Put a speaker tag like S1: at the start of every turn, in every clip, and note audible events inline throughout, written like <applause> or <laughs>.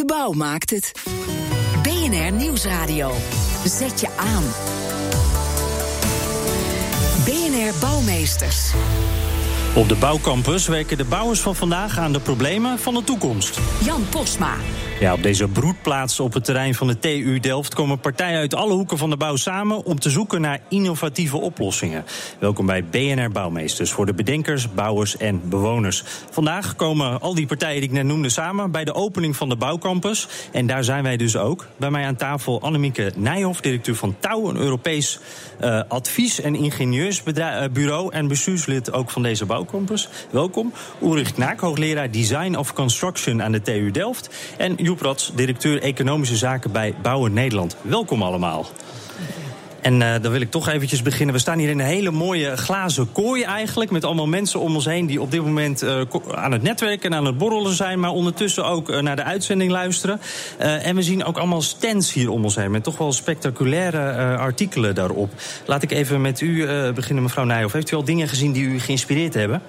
S1: De bouw maakt het. BNR Nieuwsradio. Zet je aan. BNR Bouwmeesters.
S2: Op de bouwcampus werken de bouwers van vandaag aan de problemen van de toekomst.
S1: Jan Postma.
S2: Ja, op deze broedplaats op het terrein van de TU Delft komen partijen uit alle hoeken van de bouw samen om te zoeken naar innovatieve oplossingen. Welkom bij BNR Bouwmeesters voor de bedenkers, bouwers en bewoners. Vandaag komen al die partijen die ik net noemde samen bij de opening van de bouwcampus. En daar zijn wij dus ook. Bij mij aan tafel Annemieke Nijhoff, directeur van Touw, een Europees uh, advies- en ingenieursbureau en bestuurslid ook van deze bouwcampus. Welkom. Ulrich Knaak, hoogleraar Design of Construction aan de TU Delft. En Joep Rats, directeur Economische Zaken bij Bouwen Nederland. Welkom allemaal. En uh, dan wil ik toch eventjes beginnen. We staan hier in een hele mooie glazen kooi eigenlijk. Met allemaal mensen om ons heen die op dit moment uh, aan het netwerken en aan het borrelen zijn. Maar ondertussen ook uh, naar de uitzending luisteren. en we zien ook allemaal stands hier om ons heen. Met toch wel spectaculaire artikelen daarop. Laat ik even met u beginnen, mevrouw Nijhoff. Heeft u al dingen gezien die u geïnspireerd hebben?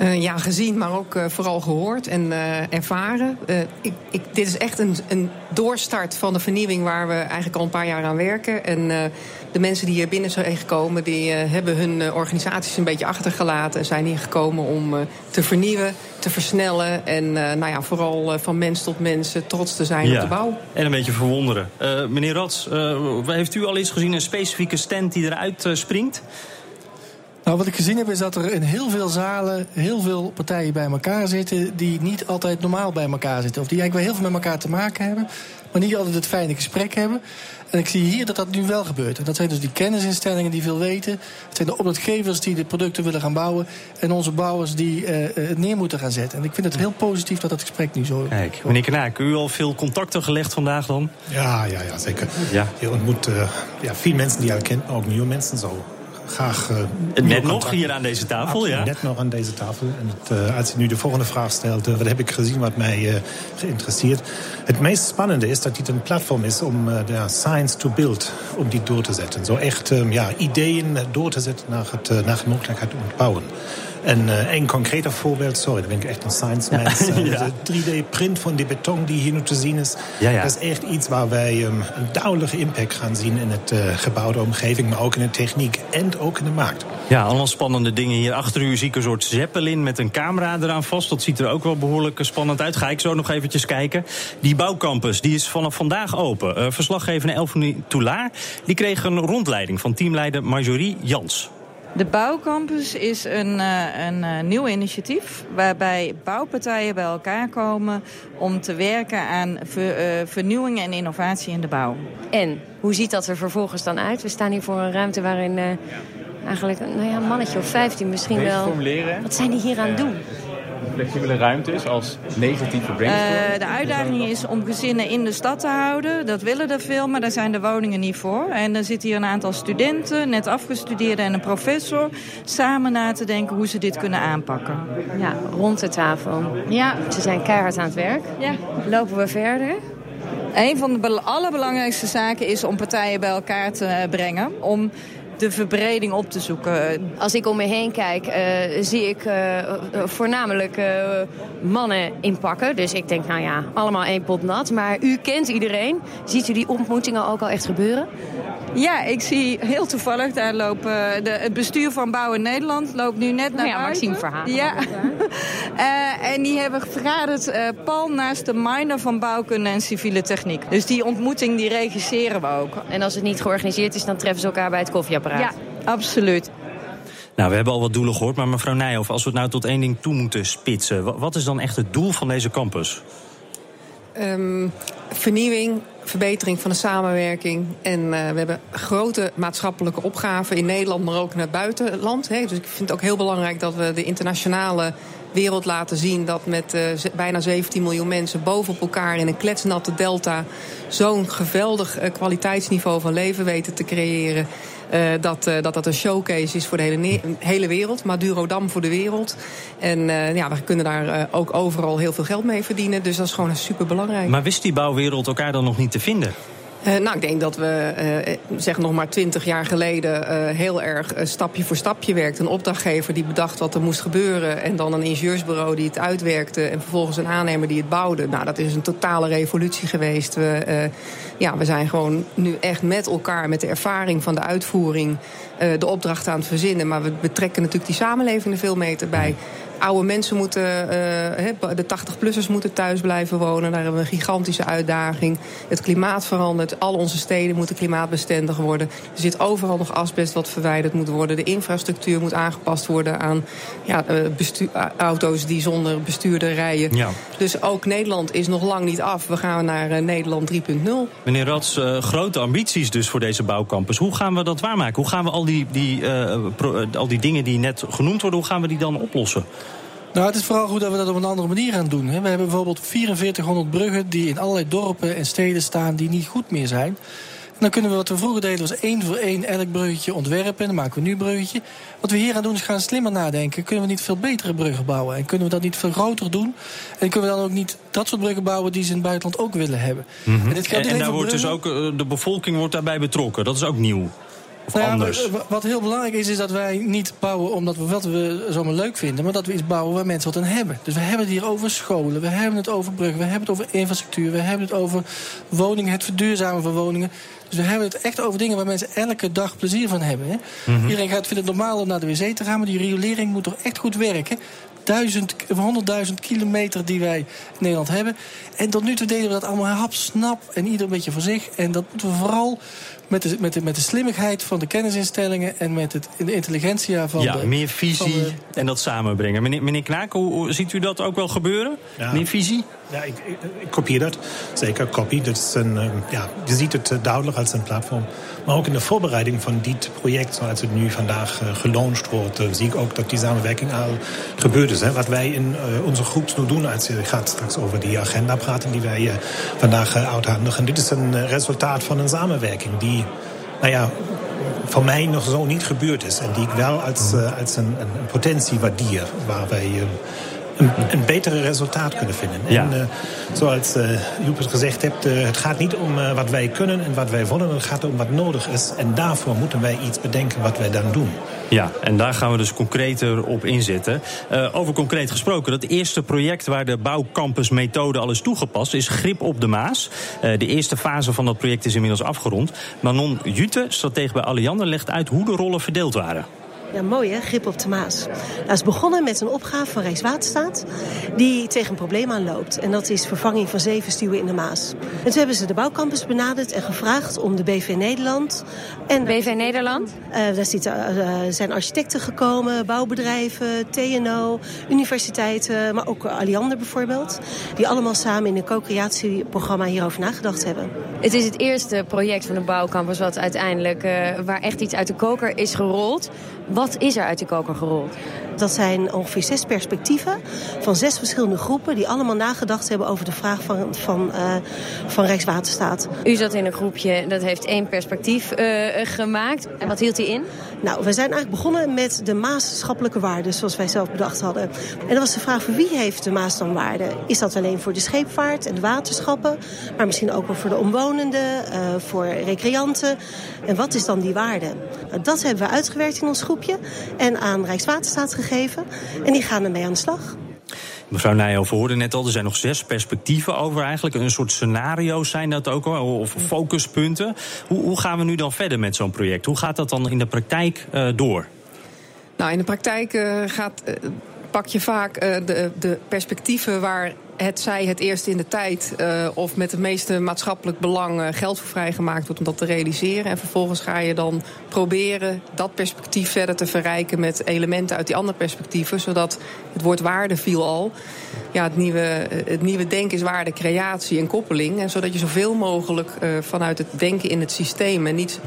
S3: Uh, ja, gezien, maar ook uh, vooral gehoord en uh, ervaren. Ik, ik, dit is echt een, een, doorstart van de vernieuwing waar we eigenlijk al een paar jaar aan werken. En de mensen die hier binnen zijn gekomen, die hebben hun organisaties een beetje achtergelaten. En zijn hier gekomen om te vernieuwen, te versnellen. En nou ja, vooral van mens tot mens trots te zijn
S2: ja.
S3: op de bouw.
S2: En een beetje verwonderen. meneer Rats, heeft u al eens gezien een specifieke stand die eruit springt?
S4: Nou, wat ik gezien heb is dat er in heel veel zalen heel veel partijen bij elkaar zitten die niet altijd normaal bij elkaar zitten. Of die eigenlijk wel heel veel met elkaar te maken hebben, maar niet altijd het fijne gesprek hebben. En ik zie hier dat dat nu wel gebeurt. En dat zijn dus die kennisinstellingen die veel weten. Het zijn de opdrachtgevers die de producten willen gaan bouwen. En onze bouwers die uh, het neer moeten gaan zetten. En ik vind het heel positief dat dat gesprek nu zo...
S2: Kijk, meneer Knaak, u al veel contacten gelegd vandaag dan?
S5: Ja, ja, ja zeker.
S2: Ja.
S5: Je ontmoet uh, ja, veel mensen die je al kent, maar ook nieuwe mensen zo graag.
S2: Uh, net nog hier aan deze tafel,
S5: Absoluut,
S2: ja?
S5: Net nog aan deze tafel. En het, uh, als je nu de volgende vraag stelt, uh, wat heb ik gezien wat mij geïnteresseerd. Het meest spannende is dat dit een platform is om de science to build, om die door te zetten. Zo echt um, ja, ideeën door te zetten naar het, naar de mogelijkheid ontbouwen. En een concreter voorbeeld, sorry, daar ben ik echt een science <laughs> mens.
S2: Ja.
S5: De 3D-print van die beton die hier nu te zien is,
S2: Ja, ja.
S5: dat is echt iets waar wij um, een duidelijke impact gaan zien in het gebouwde omgeving, maar ook in de techniek en ook in de markt.
S2: Ja, allemaal spannende dingen. Hier achter u zie ik een soort zeppelin met een camera eraan vast. Dat ziet er ook wel behoorlijk spannend uit. Ga ik zo nog eventjes kijken. Die bouwcampus die is vanaf vandaag open. Uh, verslaggever Elfanie Toulaar die kreeg een rondleiding van teamleider Marjorie Jans.
S6: De Bouwcampus is een, uh, een uh, nieuw initiatief waarbij bouwpartijen bij elkaar komen om te werken aan ver, uh, vernieuwing en innovatie in de bouw.
S7: En hoe ziet dat er vervolgens dan uit? We staan hier voor een ruimte waarin eigenlijk nou ja, een mannetje of 15 misschien wel. Wat zijn die hier aan het doen?
S8: Flexibele ruimte is als negatieve brainstorm?
S6: Uh, de uitdaging is om gezinnen in de stad te houden. Dat willen er veel, maar daar zijn de woningen niet voor. En er zitten hier een aantal studenten, net afgestudeerden en een professor... samen na te denken hoe ze dit kunnen aanpakken.
S7: Ja, rond de tafel.
S6: Ja.
S7: Ze zijn keihard aan het werk.
S6: Ja.
S7: Lopen we verder?
S6: Een van de allerbelangrijkste zaken is om partijen bij elkaar te brengen... om de verbreding op te zoeken.
S7: Als ik om me heen kijk, uh, zie ik uh, voornamelijk uh, mannen inpakken. Dus ik denk, nou ja, allemaal één pot nat. Maar u kent iedereen. Ziet u die ontmoetingen ook al echt gebeuren?
S6: Ja, ik zie heel toevallig, daar lopen de, het bestuur van Bouwen Nederland loopt nu net naar
S7: ja,
S6: buiten.
S7: Maxime Verhagen.
S6: Ja. uh, <laughs> en die hebben vergaderd uh, pal naast de minor van bouwkunde en civiele techniek. Dus die ontmoeting die regisseren we ook.
S7: En als het niet georganiseerd is, dan treffen ze elkaar bij het koffieapparaat.
S6: Ja, absoluut.
S2: Nou, we hebben al wat doelen gehoord, maar mevrouw Nijhoff, als we het nou tot één ding toe moeten spitsen, wat is dan echt het doel van deze campus?
S3: Um, vernieuwing, verbetering van de samenwerking. En uh, we hebben grote maatschappelijke opgaven in Nederland, maar ook naar het buitenland. Hè. Dus ik vind het ook heel belangrijk dat we de internationale wereld laten zien dat met uh, bijna 17 miljoen mensen bovenop elkaar in een kletsnatte delta zo'n geweldig uh, kwaliteitsniveau van leven weten te creëren. Uh, dat, dat dat een showcase is voor de hele, hele wereld. Madurodam voor de wereld. En ja, we kunnen daar ook overal heel veel geld mee verdienen. Dus dat is gewoon super belangrijk.
S2: Maar wist die bouwwereld elkaar dan nog niet te vinden?
S3: Uh, nou, ik denk dat we, uh, zeg nog maar twintig jaar geleden, uh, heel erg stapje voor stapje werkten. Een opdrachtgever die bedacht wat er moest gebeuren. En dan een ingenieursbureau die het uitwerkte. En vervolgens een aannemer die het bouwde. Nou, dat is een totale revolutie geweest. We, ja, we zijn gewoon nu echt met elkaar, met de ervaring van de uitvoering, de opdracht aan het verzinnen. Maar we betrekken natuurlijk die samenleving er veel mee bij oude mensen moeten, uh, de 80-plussers moeten thuis blijven wonen. Daar hebben we een gigantische uitdaging. Het klimaat verandert. Al onze steden moeten klimaatbestendig worden. Er zit overal nog asbest wat verwijderd moet worden. De infrastructuur moet aangepast worden aan ja, bestuur, auto's die zonder bestuurder rijden. Ja. Dus ook Nederland is nog lang niet af. We gaan naar uh, Nederland 3.0.
S2: Meneer Rats, uh, grote ambities dus voor deze bouwcampus. Hoe gaan we dat waarmaken? Hoe gaan we al die, die, pro, al die dingen die net genoemd worden, hoe gaan we die dan oplossen?
S4: Nou, het is vooral goed dat we dat op een andere manier gaan doen. We hebben bijvoorbeeld 4400 bruggen die in allerlei dorpen en steden staan die niet goed meer zijn. En dan kunnen we wat we vroeger deden, was één voor één elk bruggetje ontwerpen. Dan maken we nu een bruggetje. Wat we hier aan doen is gaan slimmer nadenken. Kunnen we niet veel betere bruggen bouwen? En kunnen we dat niet veel groter doen? En kunnen we dan ook niet dat soort bruggen bouwen die ze in het buitenland ook willen hebben?
S2: Mm -hmm. En, dit en, en daar wordt dus ook, de bevolking wordt daarbij betrokken. Dat is ook nieuw. Of nou ja, anders?
S4: Wat heel belangrijk is, is dat wij niet bouwen omdat we wat we zomaar leuk vinden, maar dat we iets bouwen waar mensen wat aan hebben. Dus we hebben het hier over scholen, we hebben het over bruggen, we hebben het over infrastructuur, we hebben het over woningen, het verduurzamen van woningen. Dus we hebben het echt over dingen waar mensen elke dag plezier van hebben. Hè? Mm -hmm. Iedereen gaat vinden het normaal om naar de wc te gaan, maar die riolering moet toch echt goed werken. Duizend, 100.000 kilometer die wij in Nederland hebben. En tot nu toe deden we dat allemaal hapsnap en ieder een beetje voor zich. En dat moeten we vooral met de, met, de, met de slimmigheid van de kennisinstellingen en met het, de intelligentia van
S2: ja,
S4: de...
S2: meer visie en dat samenbrengen. Meneer, meneer Knaak, hoe, hoe, ziet u dat ook wel gebeuren? Ja. Meer visie?
S5: Ja, ik, ik, kopieer dat. Zeker, copy. Dat is een, ja, je ziet het duidelijk als een platform. Maar ook in de voorbereiding van dit project, zoals het nu vandaag uh, gelaunched wordt, uh, zie ik ook dat die samenwerking al gebeurd is. Hè. Wat wij in onze groep nu doen, als je gaat straks over die agenda praten die wij vandaag uithandigen. Dit is een resultaat van een samenwerking die, nou ja, voor mij nog zo niet gebeurd is. En die ik wel als, als een, een potentie waardeer, waar wij een, een betere resultaat kunnen vinden.
S2: Ja.
S5: En uh, zoals uh, Joep het gezegd hebt, uh, het gaat niet om wat wij kunnen en wat wij willen. Het gaat om wat nodig is. En daarvoor moeten wij iets bedenken wat wij dan doen.
S2: Ja, en daar gaan we dus concreter op inzetten. Over concreet gesproken, dat eerste project waar de bouwcampusmethode al is toegepast, is Grip op de Maas. De eerste fase van dat project is inmiddels afgerond. Manon Jute, stratege bij Alliander, legt uit hoe de rollen verdeeld waren.
S9: Ja, mooi hè, grip op de Maas. Dat is begonnen met een opgave van Rijkswaterstaat... die tegen een probleem aanloopt. En dat is vervanging van zeven stuwen in de Maas. En toen hebben ze de bouwcampus benaderd en gevraagd om de BV Nederland...
S7: En BV Nederland?
S9: Uh, daar zitten, uh, zijn architecten gekomen, bouwbedrijven, TNO, universiteiten... maar ook Alliander bijvoorbeeld... die allemaal samen in een co-creatieprogramma hierover nagedacht hebben.
S7: Het is het eerste project van de bouwcampus... Wat uiteindelijk, uh, waar echt iets uit de koker is gerold... Wat is er uit de koker gerold?
S9: Dat zijn ongeveer zes perspectieven van zes verschillende groepen... die allemaal nagedacht hebben over de vraag van, van, uh, van Rijkswaterstaat.
S7: U zat in een groepje dat heeft één perspectief uh, gemaakt. En wat hield hij in?
S9: Nou, we zijn eigenlijk begonnen met de maatschappelijke waarden... zoals wij zelf bedacht hadden. En dat was de vraag voor wie heeft de Maas dan waarde? Is dat alleen voor de scheepvaart en de waterschappen? Maar misschien ook wel voor de omwonenden, uh, voor recreanten. En wat is dan die waarde? Nou, dat hebben we uitgewerkt in ons groepje en aan Rijkswaterstaat gegeven. En die gaan ermee aan de slag.
S2: Mevrouw Nijhoff, we hoorden net al, er zijn nog zes perspectieven over eigenlijk. Een soort scenario's zijn dat ook, of focuspunten. Hoe, hoe gaan we nu dan verder met zo'n project? Hoe gaat dat dan in de praktijk uh, door?
S3: Nou, in de praktijk uh, gaat, uh, pak je vaak de, de perspectieven waar het zij het eerst in de tijd uh, of met het meeste maatschappelijk belang uh, geld voor vrijgemaakt wordt om dat te realiseren. En vervolgens ga je dan proberen dat perspectief verder te verrijken met elementen uit die andere perspectieven. Zodat het woord waarde viel al. Ja, het nieuwe, het nieuwe denken is waarde, creatie en koppeling. En zodat je zoveel mogelijk vanuit het denken in het systeem en niet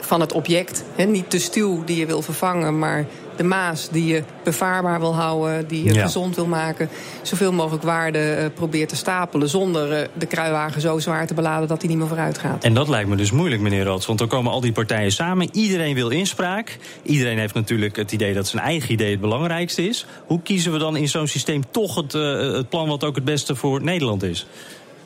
S3: van het object, hè, niet de stuw die je wil vervangen, maar de Maas die je bevaarbaar wil houden, die je
S2: Ja.
S3: gezond wil maken, zoveel mogelijk waarde eh, probeert te stapelen zonder eh, de kruiwagen zo zwaar te beladen dat hij niet meer vooruit gaat.
S2: En dat lijkt me dus moeilijk, meneer Rots. Want dan komen al die partijen samen. Iedereen wil inspraak. Iedereen heeft natuurlijk het idee dat zijn eigen idee het belangrijkste is. Hoe kiezen we dan in zo'n systeem toch het, eh, het plan wat ook het beste voor Nederland is?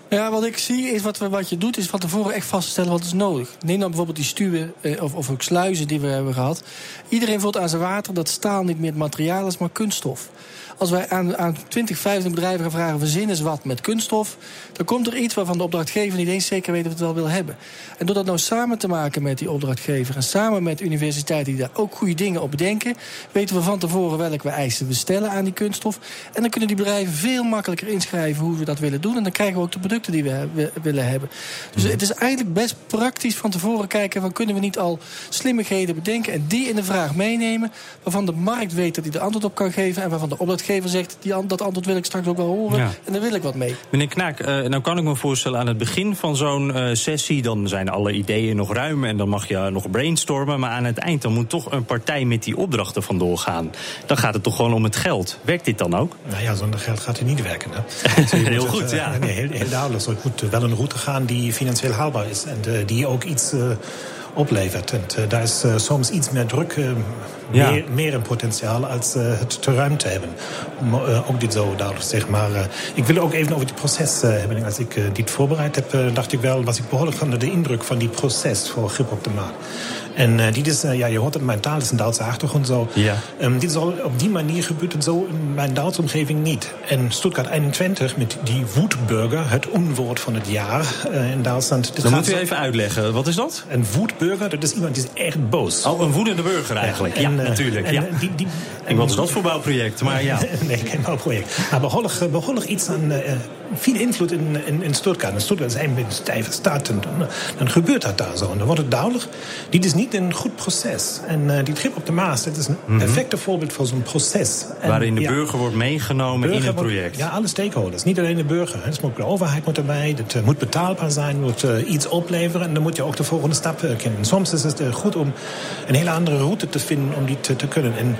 S4: Ja, wat ik zie is wat, we, wat je doet, is van tevoren echt vaststellen wat is nodig. Neem dan bijvoorbeeld die stuwen eh, of, of ook sluizen die we hebben gehad. Iedereen voelt aan zijn water dat staal niet meer het materiaal is, maar kunststof. Als wij aan, aan 20, 50 bedrijven gaan vragen, verzin eens wat met kunststof... dan komt er iets waarvan de opdrachtgever niet eens zeker weet of het wel wil hebben. En door dat nou samen te maken met die opdrachtgever... en samen met universiteiten die daar ook goede dingen op bedenken... weten we van tevoren welke eisen we stellen aan die kunststof. En dan kunnen die bedrijven veel makkelijker inschrijven hoe we dat willen doen. En dan krijgen we ook de producten die we, we willen hebben. Dus het is eigenlijk best praktisch van tevoren kijken... van kunnen we niet al slimmigheden bedenken en die in de vraag meenemen... waarvan de markt weet dat hij er antwoord op kan geven... en waarvan de opdrachtgever zegt, die, an- dat antwoord wil ik straks ook wel horen...
S2: Ja.
S4: en daar wil ik wat mee.
S2: Meneer Knaak, eh, nou kan ik me voorstellen aan het begin van zo'n eh, sessie... dan zijn alle ideeën nog ruim en dan mag je nog brainstormen... maar aan het eind dan moet toch een partij met die opdrachten vandoor gaan. Dan gaat het toch gewoon om het geld. Werkt dit dan ook?
S5: Nou ja, zonder geld gaat hij niet werken. Hè? <laughs> Dus
S2: Heel goed,
S5: het, eh,
S2: ja.
S5: Nee, heel, heel duidelijk. Zo, het moet wel een route gaan die financieel haalbaar is. En die ook iets eh, oplevert. En eh, daar is eh, soms iets meer druk, eh,
S2: Ja.
S5: meer, meer een potentiaal als het te ruim te hebben. Om ook dit zo duidelijk te zeggen. Maar ik wil ook even over het proces hebben. Als ik dit voorbereid heb, dacht ik wel... was ik behoorlijk onder de indruk van die proces voor grip op de maat. En eh, dit is, eh, ja, je hoort het, mijn taal is een Duitse achtergrond zo.
S2: Ja.
S5: Ehm, dit is al, op die manier gebeurt het zo in mijn Duitse omgeving niet. En Stuttgart 21 met die Wutburger, het onwoord van het jaar eh, in Duitsland. Dit
S2: Dan
S5: gaat
S2: moet u
S5: zo-
S2: even uitleggen. Wat is dat?
S5: Een Wutburger, dat is iemand die is echt boos.
S2: Oh, een woedende burger eigenlijk. Ja,
S5: en,
S2: natuurlijk.
S5: en,
S2: ja.
S5: die, die,
S2: En wat is dat voor bouwproject? Maar ja. <laughs>
S5: nee, geen bouwproject. Maar behoorlijk, eh, behoorlijk iets aan veel invloed in, in, in Stuttgart. En Stuttgart is een beetje een stijve stad. En dan, gebeurt dat daar zo. En dan wordt het duidelijk. Dit is niet een goed proces. En eh, die trip op de Maas, dat is een perfecte voorbeeld voor zo'n proces. En,
S2: Mhm. Waarin de
S5: ja,
S2: burger wordt meegenomen in het
S5: wordt-
S2: project.
S5: Ja, alle stakeholders. Niet alleen de burger. hè. Dus moet de overheid moet erbij. Het eh, moet betaalbaar zijn. moet eh, iets opleveren. En dan moet je ook de volgende stap kennen. Soms is het goed om een hele andere route te vinden om die te, te kunnen. En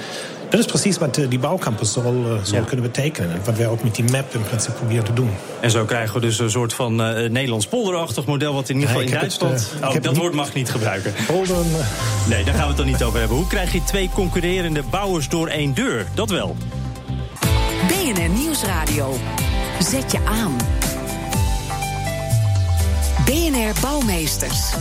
S5: dat is precies wat eh, die bouwcampus zal, eh, zal
S2: Ja.
S5: kunnen betekenen. En wat wij ook met die map in principe proberen te doen.
S2: En zo krijgen we dus een soort van eh, Nederlands polderachtig model... wat in ieder geval
S5: Ja,
S2: in
S5: het,
S2: Duitsland... oh, dat woord mag ik niet gebruiken.
S5: Polderen,
S2: Nee, daar gaan we het dan niet over hebben. Hoe krijg je twee concurrerende bouwers door één deur? Dat wel.
S1: BNR Nieuwsradio. Zet je aan. BNR Bouwmeesters.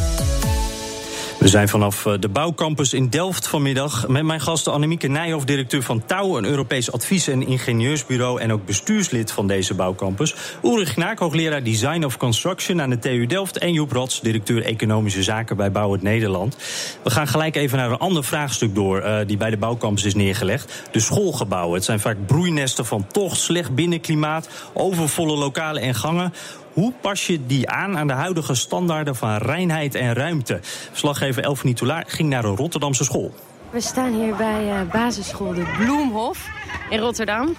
S2: We zijn vanaf eh, de bouwcampus in Delft vanmiddag met mijn gasten Annemieke Nijhoff, directeur van Touw, een Europees advies- en ingenieursbureau en ook bestuurslid van deze bouwcampus. Ulrich Knaak, hoogleraar Design of Construction aan de TU Delft en Joep Rots, directeur Economische Zaken bij Bouw het Nederland. We gaan gelijk even naar een ander vraagstuk door eh, die bij de bouwcampus is neergelegd. De schoolgebouwen. Het zijn vaak broeinesten van tocht, slecht binnenklimaat, overvolle lokalen en gangen. Hoe pas je die aan aan de huidige standaarden van reinheid en ruimte? Verslaggever Elfanie Toulaar ging naar een Rotterdamse school.
S7: We staan hier bij eh, basisschool de Bloemhof in Rotterdam.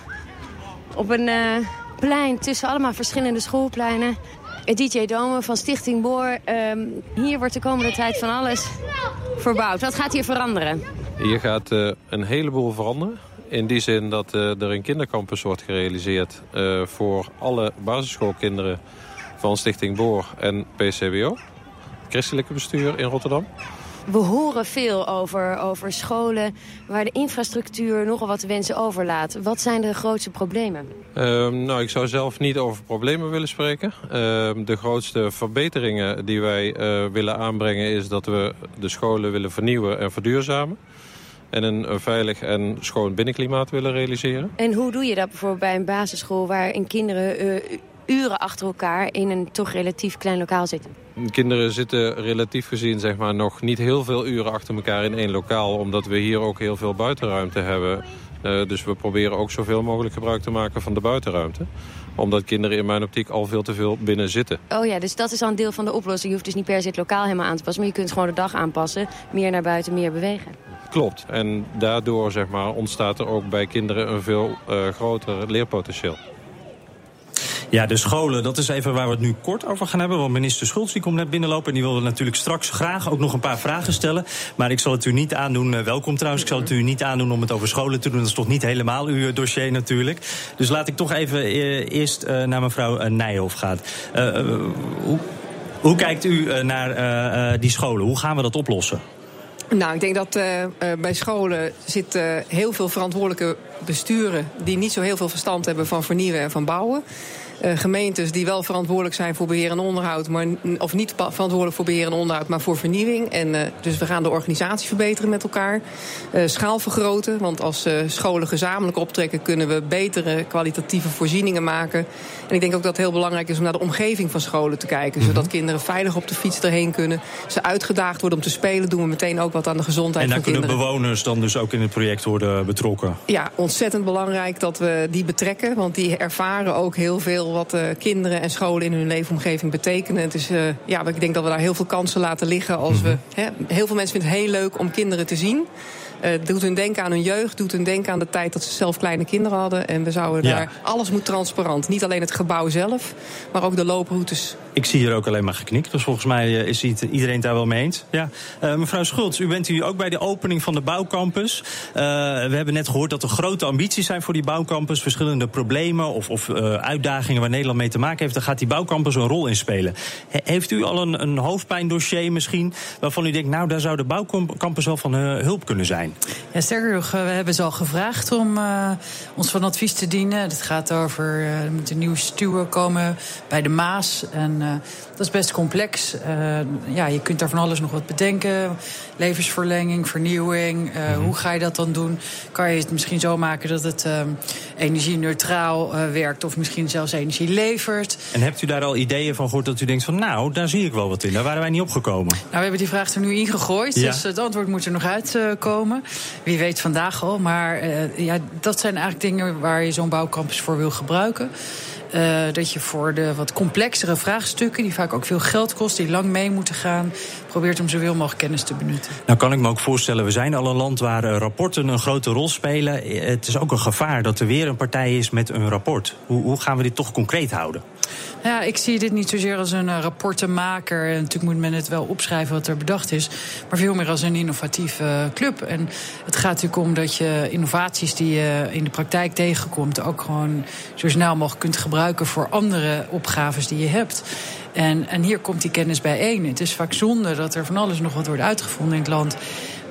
S7: Op een eh, plein tussen allemaal verschillende schoolpleinen. Het DJ Dome van Stichting Boor. Ehm, hier wordt de komende tijd van alles verbouwd. Wat gaat hier veranderen?
S10: Hier gaat eh, een heleboel veranderen. In die zin dat eh, er een kindercampus wordt gerealiseerd eh, voor alle basisschoolkinderen van Stichting Boor en PCBO. Christelijke bestuur in Rotterdam.
S7: We horen veel over, over scholen waar de infrastructuur nogal wat te wensen overlaat. Wat zijn de grootste problemen?
S10: Ehm, nou, ik zou zelf niet over problemen willen spreken. Ehm, de grootste verbeteringen die wij eh, willen aanbrengen is dat we de scholen willen vernieuwen en verduurzamen. En een, een veilig en schoon binnenklimaat willen realiseren.
S7: En hoe doe je dat bijvoorbeeld bij een basisschool waarin kinderen eh, uren achter elkaar in een toch relatief klein lokaal zitten?
S10: Kinderen zitten relatief gezien zeg maar, nog niet heel veel uren achter elkaar in één lokaal. Omdat we hier ook heel veel buitenruimte hebben. Eh, dus we proberen ook zoveel mogelijk gebruik te maken van de buitenruimte. Omdat kinderen in mijn optiek al veel te veel binnen zitten.
S7: Oh ja, dus dat is al een deel van de oplossing. Je hoeft dus niet per se het lokaal helemaal aan te passen. Maar je kunt gewoon de dag aanpassen. Meer naar buiten, meer bewegen.
S10: Klopt. En daardoor zeg maar, ontstaat er ook bij kinderen een veel eh, groter leerpotentieel.
S2: Ja, de scholen, dat is even waar we het nu kort over gaan hebben. Want minister Schultz die komt net binnenlopen. En die wilde natuurlijk straks graag ook nog een paar vragen stellen. Maar ik zal het u niet aandoen. Uh, welkom trouwens. Ik zal het u niet aandoen om het over scholen te doen. Dat is toch niet helemaal uw dossier natuurlijk. Dus laat ik toch even eerst naar mevrouw Nijhoff gaan. hoe, hoe kijkt u naar die scholen? Hoe gaan we dat oplossen?
S3: Nou, ik denk dat bij scholen zitten heel veel verantwoordelijke besturen die niet zo heel veel verstand hebben van vernieuwen en van bouwen. Uh, gemeentes die wel verantwoordelijk zijn voor beheer en onderhoud, maar, of niet verantwoordelijk voor beheer en onderhoud, maar voor vernieuwing. En uh, dus we gaan de organisatie verbeteren met elkaar. Uh, schaal vergroten, want als scholen gezamenlijk optrekken, kunnen we betere kwalitatieve voorzieningen maken. En ik denk ook dat het heel belangrijk is om naar de omgeving van scholen te kijken, mm -hmm. zodat kinderen veilig op de fiets erheen kunnen. Ze uitgedaagd worden om te spelen, doen we meteen ook wat aan de gezondheid van kinderen.
S2: En dan kunnen bewoners dan dus ook in het project worden betrokken?
S3: Ja, ontzettend belangrijk dat we die betrekken, want die ervaren ook heel veel wat uh, kinderen en scholen in hun leefomgeving betekenen. Het is, uh, ja, ik denk dat we daar heel veel kansen laten liggen. Als we, he, heel veel mensen vinden het heel leuk om kinderen te zien. Uh, doet hun denken aan hun jeugd, doet hun denken aan de tijd dat ze zelf kleine kinderen hadden. En we zouden ja. daar, alles moet transparant. Niet alleen het gebouw zelf, maar ook de looproutes.
S2: Ik zie hier ook alleen maar geknikt, dus volgens mij is iedereen het daar wel mee eens. Ja. Uh, mevrouw Schultz, u bent hier ook bij de opening van de bouwcampus. Uh, we hebben net gehoord dat er grote ambities zijn voor die bouwcampus. Verschillende problemen of, of uitdagingen waar Nederland mee te maken heeft. Daar gaat die bouwcampus een rol in spelen. He, heeft u al een, een hoofdpijndossier misschien waarvan u denkt, nou daar zou de bouwcampus wel van hulp kunnen zijn?
S11: Ja, sterker nog, we hebben ze al gevraagd om uh, ons van advies te dienen. Het gaat over, uh, er moet een nieuwe stuwen komen bij de Maas. En uh, dat is best complex. ja, je kunt daar van alles nog wat bedenken. Levensverlenging, vernieuwing. Mm -hmm. Hoe ga je dat dan doen? Kan je het misschien zo maken dat het energie-neutraal werkt... of misschien zelfs energie levert?
S2: En hebt u daar al ideeën van gehoord dat u denkt van... nou, daar zie ik wel wat in, daar waren wij niet opgekomen?
S11: Nou, we hebben die vraag er nu ingegooid, ja. dus het antwoord moet er nog uitkomen. Wie weet vandaag al. Maar uh, ja, dat zijn eigenlijk dingen waar je zo'n bouwcampus voor wil gebruiken. Uh, dat je voor de wat complexere vraagstukken, die vaak ook veel geld kosten, die lang mee moeten gaan, probeert om zoveel mogelijk kennis te benutten.
S2: Nou kan ik me ook voorstellen, we zijn al een land waar uh, rapporten een grote rol spelen. Het is ook een gevaar dat er weer een partij is met een rapport. Hoe, hoe gaan we dit toch concreet houden?
S11: Ja, ik zie dit niet zozeer als een uh, rapportenmaker. En natuurlijk moet men het wel opschrijven wat er bedacht is. Maar veel meer als een innovatieve uh, club. En het gaat natuurlijk om dat je innovaties die je in de praktijk tegenkomt... ook gewoon zo snel mogelijk kunt gebruiken voor andere opgaves die je hebt. En, en hier komt die kennis bijeen. Het is vaak zonde dat er van alles nog wat wordt uitgevonden in het land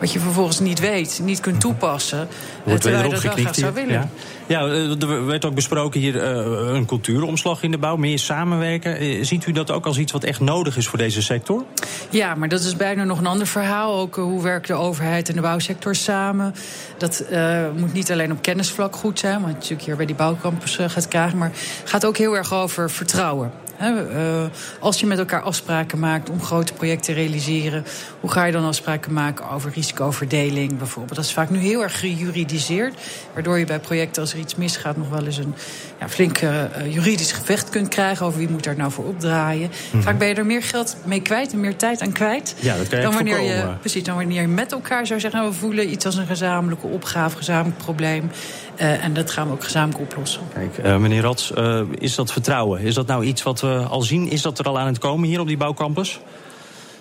S11: wat je vervolgens niet weet, niet kunt toepassen.
S2: Wordt
S11: terwijl je
S2: dat wel graag
S11: zou willen.
S2: Ja. Ja, er werd ook besproken hier uh, een cultuuromslag in de bouw, meer samenwerken. Ziet u dat ook als iets wat echt nodig is voor deze sector?
S11: Ja, maar dat is bijna nog een ander verhaal. Ook hoe werkt de overheid en de bouwsector samen? Dat moet niet alleen op kennisvlak goed zijn, wat je natuurlijk hier bij die bouwcampus gaat krijgen, maar gaat ook heel erg over vertrouwen. Uh, als je met elkaar afspraken maakt om grote projecten te realiseren, hoe ga je dan afspraken maken over risicoverdeling bijvoorbeeld? Dat is vaak nu heel erg gejuridiseerd, waardoor je bij projecten als er iets misgaat nog wel eens een ja, flink uh, juridisch gevecht kunt krijgen over wie moet daar nou voor opdraaien. Mm. Vaak ben je er meer geld mee kwijt en meer tijd aan kwijt.
S2: Ja, dat kan je
S11: dan wanneer
S2: voorkomen.
S11: je precies dan wanneer je met elkaar zou zeggen, nou, we voelen iets als een gezamenlijke opgave, gezamenlijk probleem. Uh, en dat gaan we ook gezamenlijk oplossen.
S2: Kijk, meneer Rats, is dat vertrouwen? Is dat nou iets wat we al zien? Is dat er al aan het komen hier op die bouwcampus?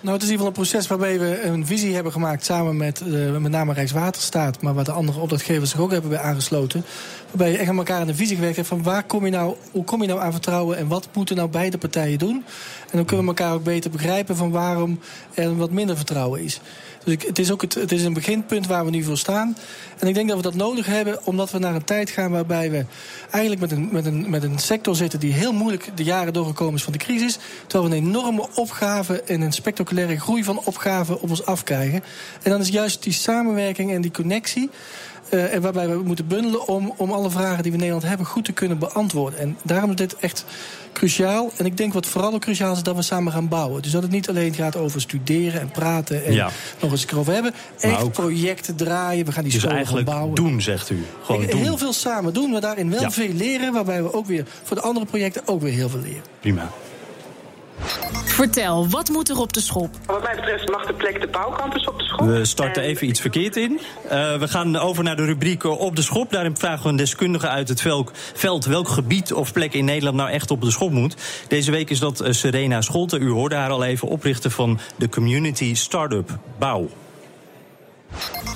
S4: Nou, het is in ieder geval een proces waarbij we een visie hebben gemaakt samen met uh, met name Rijkswaterstaat, maar waar de andere opdrachtgevers zich ook hebben bij aangesloten. Waarbij je echt aan elkaar aan de visie gewerkt hebt van waar kom je nou, hoe kom je nou aan vertrouwen en wat moeten nou beide partijen doen? En dan kunnen we elkaar ook beter begrijpen van waarom er wat minder vertrouwen is. Dus het is ook het, het is een beginpunt waar we nu voor staan. En ik denk dat we dat nodig hebben, omdat we naar een tijd gaan waarbij we eigenlijk met een, met een, met een sector zitten die heel moeilijk de jaren doorgekomen is van de crisis. Terwijl we een enorme opgave en een spectaculaire groei van opgaven op ons afkrijgen. En dan is juist die samenwerking en die connectie. Uh, en waarbij we moeten bundelen om, om alle vragen die we in Nederland hebben goed te kunnen beantwoorden. En daarom is dit echt cruciaal. En ik denk wat vooral ook cruciaal is dat we samen gaan bouwen. Dus dat het niet alleen gaat over studeren en praten en
S2: ja.
S4: nog eens erover hebben. Echt projecten draaien. We gaan die
S2: dus
S4: scholen
S2: eigenlijk
S4: bouwen.
S2: doen, zegt u. Gewoon
S4: ik,
S2: doen.
S4: Heel veel samen doen. We daarin wel
S2: Ja.
S4: veel leren. Waarbij we ook weer voor de andere projecten ook weer heel veel leren.
S2: Prima.
S12: Vertel, wat moet er op de schop?
S13: Wat mij betreft mag de plek de bouwcampus op de schop.
S2: We starten even iets verkeerd in. Uh, we gaan over naar de rubriek op de schop. Daarin vragen we een deskundige uit het veld welk gebied of plek in Nederland nou echt op de schop moet. Deze week is dat Serena Scholte. U hoorde haar al even oprichten van de Community Startup Bouw.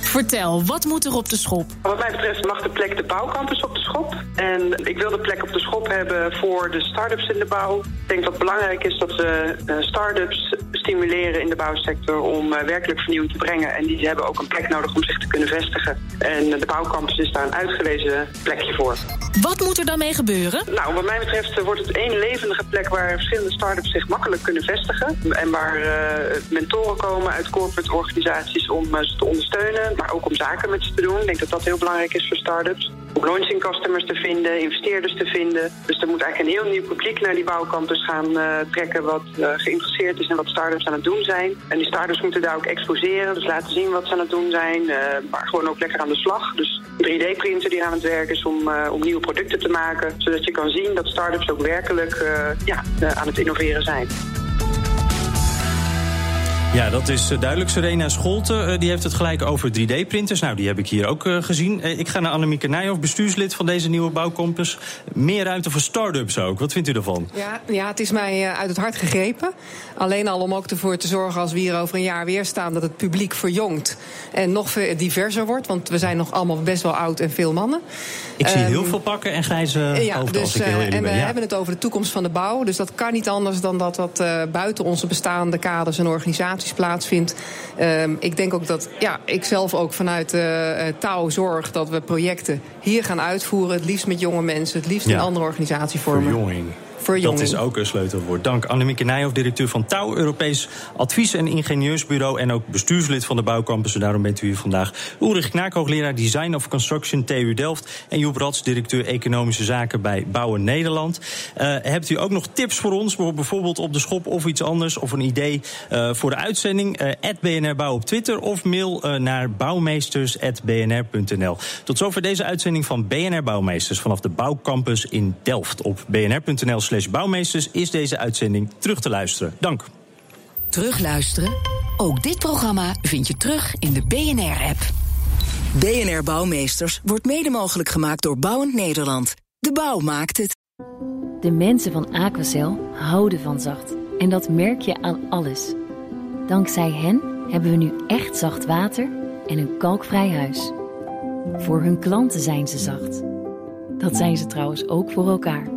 S12: Vertel, wat moet er op de schop?
S13: Wat mij betreft mag de plek de bouwcampus op de schop. En ik wil de plek op de schop hebben voor de start-ups in de bouw. Ik denk dat het belangrijk is dat we uh, start-ups stimuleren in de bouwsector om uh, werkelijk vernieuwing te brengen. En die hebben ook een plek nodig om zich te kunnen vestigen. En de bouwcampus is daar een uitgelezen plekje voor.
S12: Wat moet er dan mee gebeuren?
S13: Nou, wat mij betreft wordt het één levendige plek waar verschillende start-ups zich makkelijk kunnen vestigen. En waar uh, mentoren komen uit corporate organisaties om ze te ondersteunen maar ook om zaken met ze te doen. Ik denk dat dat heel belangrijk is voor start-ups. Launching customers te vinden, investeerders te vinden. Dus er moet eigenlijk een heel nieuw publiek naar die bouwcampus gaan uh, trekken... wat uh, geïnteresseerd is in wat start-ups aan het doen zijn. En die start-ups moeten daar ook exposeren, dus laten zien wat ze aan het doen zijn. Uh, maar gewoon ook lekker aan de slag. Dus 3D-printer die aan het werk is om, om nieuwe producten te maken. Zodat je kan zien dat start-ups ook werkelijk ja, aan het innoveren zijn.
S2: Ja, dat is duidelijk. Serena Scholte die heeft het gelijk over 3D-printers. Nou, die heb ik hier ook gezien. Ik ga naar Annemieke Nijhoff, bestuurslid van deze nieuwe bouwcampus. Meer ruimte voor start-ups ook. Wat vindt u ervan?
S3: Ja, ja, het is mij uit het hart gegrepen. Alleen al om ook ervoor te zorgen als we hier over een jaar weer staan... dat het publiek verjongt en nog diverser wordt. Want we zijn nog allemaal best wel oud en veel mannen.
S2: Ik zie heel veel pakken en grijze
S3: ja,
S2: hoofden
S3: dus,
S2: als ik heel
S3: En we.
S2: Ja.
S3: hebben het over de toekomst van de bouw. Dus dat kan niet anders dan dat wat uh, buiten onze bestaande kaders en organisaties plaatsvindt. Um, ik denk ook dat ja, ik zelf ook vanuit uh, touw zorg dat we projecten hier gaan uitvoeren. Het liefst met jonge mensen, het liefst
S2: Ja.
S3: in andere organisatievormen.
S2: Verjonging.
S3: Verjonging.
S2: Dat is ook een sleutelwoord. Dank Annemieke Nijhoff, directeur van Touw, Europees Advies- en Ingenieursbureau... en ook bestuurslid van de bouwcampus. En daarom bent u hier vandaag. Ulrich Knaak, hoogleraar Design of Construction TU Delft... en Joep Rats, directeur Economische Zaken bij Bouwen Nederland. Uh, hebt u ook nog tips voor ons, bijvoorbeeld op de schop of iets anders... of een idee uh, voor de uitzending? Uh, BNR Bouw op Twitter of mail uh, naar bouwmeesters.bnr.nl. Tot zover deze uitzending van BNR Bouwmeesters... vanaf de Bouwcampus in Delft. Op bnr.nl slash bouwmeesters is deze uitzending terug te luisteren. Dank.
S1: Terugluisteren? Ook dit programma vind je terug in de BNR-app. BNR Bouwmeesters wordt mede mogelijk gemaakt door Bouwend Nederland. De bouw maakt het.
S14: De mensen van Aquacel houden van zacht. En dat merk je aan alles. Dankzij hen hebben we nu echt zacht water en een kalkvrij huis. Voor hun klanten zijn ze zacht. Dat zijn ze trouwens ook voor elkaar.